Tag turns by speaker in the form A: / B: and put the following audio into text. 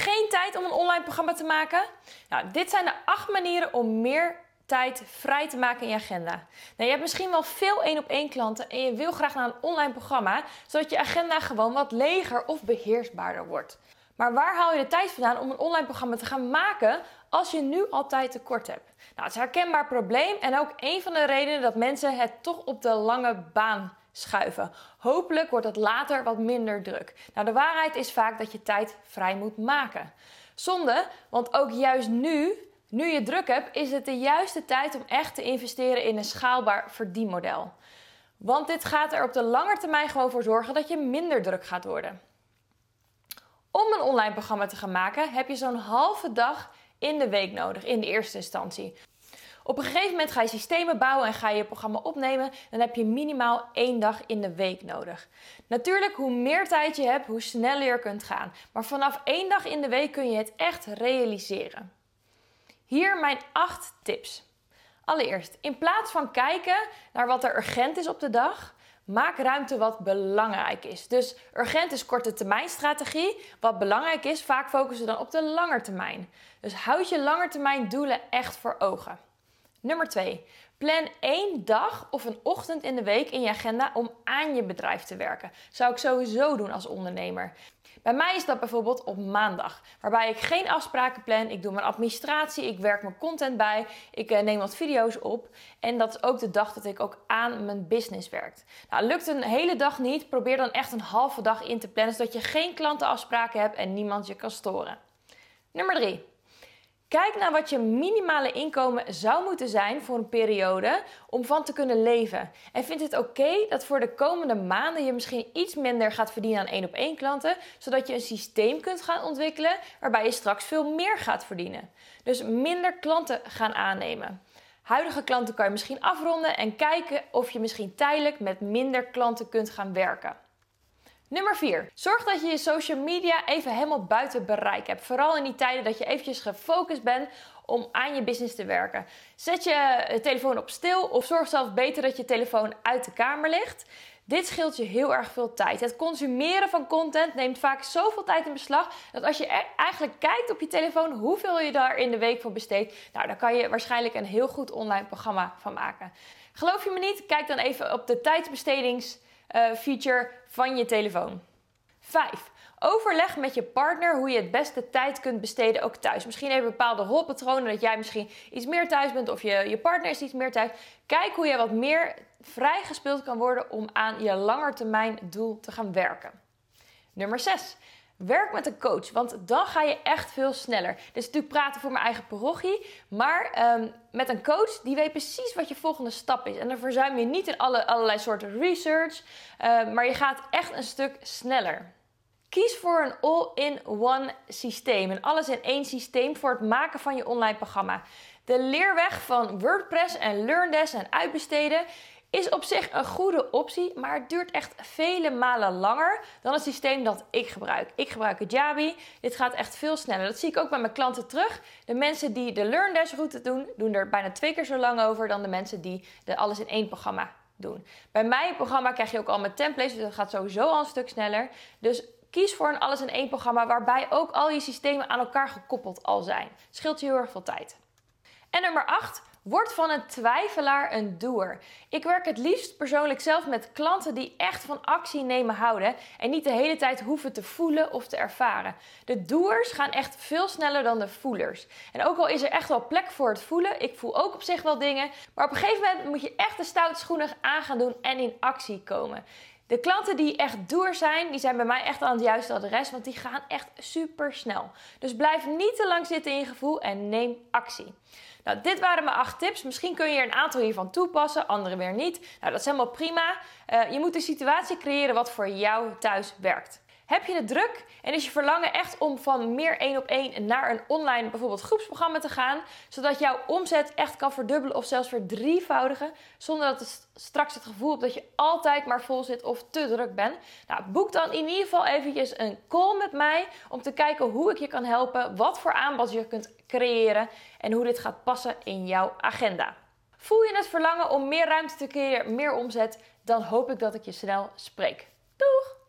A: Geen tijd om een online programma te maken? Nou, dit zijn de acht manieren om meer tijd vrij te maken in je agenda. Nou, je hebt misschien wel veel één op één klanten en je wil graag naar een online programma, zodat je agenda gewoon wat leger of beheersbaarder wordt. Maar waar haal je de tijd vandaan om een online programma te gaan maken als je nu altijd tekort hebt? Nou, het is een herkenbaar probleem en ook een van de redenen dat mensen het toch op de lange baan schuiven. Hopelijk wordt het later wat minder druk. Nou, de waarheid is vaak dat je tijd vrij moet maken. Zonde, want ook juist nu, nu je druk hebt, is het de juiste tijd om echt te investeren in een schaalbaar verdienmodel. Want dit gaat er op de lange termijn gewoon voor zorgen dat je minder druk gaat worden. Om een online programma te gaan maken heb je zo'n halve dag in de week nodig in de eerste instantie. Op een gegeven moment ga je systemen bouwen en ga je je programma opnemen. Dan heb je minimaal één dag in de week nodig. Natuurlijk, hoe meer tijd je hebt, hoe sneller je kunt gaan. Maar vanaf één dag in de week kun je het echt realiseren. Hier mijn acht tips. Allereerst, in plaats van kijken naar wat er urgent is op de dag, Maak ruimte wat belangrijk is. Dus urgent is korte termijn strategie. Wat belangrijk is, vaak focussen we dan op de lange termijn. Dus houd je langetermijn doelen echt voor ogen. Nummer 2. Plan één dag of een ochtend in de week in je agenda om aan je bedrijf te werken. Zou ik sowieso doen als ondernemer. Bij mij is dat bijvoorbeeld op maandag, waarbij ik geen afspraken plan. Ik doe mijn administratie, ik werk mijn content bij, ik eh, neem wat video's op. En dat is ook de dag dat ik ook aan mijn business werk. Nou, lukt een hele dag niet, probeer dan echt een halve dag in te plannen, zodat je geen klantenafspraken hebt en niemand je kan storen. Nummer 3. Kijk naar wat je minimale inkomen zou moeten zijn voor een periode om van te kunnen leven. En vind het oké dat voor de komende maanden je misschien iets minder gaat verdienen aan één op één klanten, zodat je een systeem kunt gaan ontwikkelen waarbij je straks veel meer gaat verdienen. Dus minder klanten gaan aannemen. Huidige klanten kan je misschien afronden en kijken of je misschien tijdelijk met minder klanten kunt gaan werken. Nummer 4. Zorg dat je je social media even helemaal buiten bereik hebt. Vooral in die tijden dat je eventjes gefocust bent om aan je business te werken. Zet je telefoon op stil of zorg zelfs beter dat je telefoon uit de kamer ligt. Dit scheelt je heel erg veel tijd. Het consumeren van content neemt vaak zoveel tijd in beslag dat als je eigenlijk kijkt op je telefoon hoeveel je daar in de week voor besteedt, nou, dan kan je waarschijnlijk een heel goed online programma van maken. Geloof je me niet? Kijk dan even op de tijdsbestedings uh, feature van je telefoon. 5. Overleg met je partner hoe je het beste tijd kunt besteden ook thuis. Misschien even bepaalde rolpatronen dat jij misschien iets meer thuis bent of je, je partner is iets meer thuis. Kijk hoe je wat meer vrijgespeeld kan worden om aan je langetermijn doel te gaan werken. Nummer 6. Werk met een coach, want dan ga je echt veel sneller. Dit is natuurlijk praten voor mijn eigen parochie, maar ehm, met een coach die weet precies wat je volgende stap is. En dan verzuim je niet in alle, allerlei soorten research, uh, maar je gaat echt een stuk sneller. Kies voor een all-in-one systeem, een alles in één systeem voor het maken van je online programma. De leerweg van WordPress en LearnDesk en uitbesteden is op zich een goede optie, maar het duurt echt vele malen langer dan het systeem dat ik gebruik. Ik gebruik het Jabi. Dit gaat echt veel sneller. Dat zie ik ook bij mijn klanten terug. De mensen die de LearnDash route doen, doen er bijna twee keer zo lang over dan de mensen die de alles in één programma doen. Bij mijn programma krijg je ook al met templates, dus dat gaat sowieso al een stuk sneller. Dus kies voor een alles in één programma waarbij ook al je systemen aan elkaar gekoppeld al zijn. Scheelt je heel erg veel tijd. En nummer 8. Word van een twijfelaar een doer. Ik werk het liefst persoonlijk zelf met klanten die echt van actie nemen houden en niet de hele tijd hoeven te voelen of te ervaren. De doers gaan echt veel sneller dan de voelers. En ook al is er echt wel plek voor het voelen, ik voel ook op zich wel dingen, maar op een gegeven moment moet je echt de stoute schoenen aan gaan doen en in actie komen. De klanten die echt door zijn, die zijn bij mij echt aan het juiste adres, want die gaan echt super snel. Dus blijf niet te lang zitten in je gevoel en neem actie. Nou, dit waren mijn acht tips. Misschien kun je er een aantal hiervan toepassen, andere weer niet. Nou, dat is helemaal prima. Uh, je moet een situatie creëren wat voor jou thuis werkt. Heb je het druk en is je verlangen echt om van meer één op één naar een online bijvoorbeeld groepsprogramma te gaan, zodat jouw omzet echt kan verdubbelen of zelfs verdrievoudigen, zonder dat het straks het gevoel hebt dat je altijd maar vol zit of te druk bent? Nou, boek dan in ieder geval eventjes een call met mij om te kijken hoe ik je kan helpen, wat voor aanbod je kunt creëren en hoe dit gaat passen in jouw agenda. Voel je het verlangen om meer ruimte te creëren, meer omzet, dan hoop ik dat ik je snel spreek. Doeg!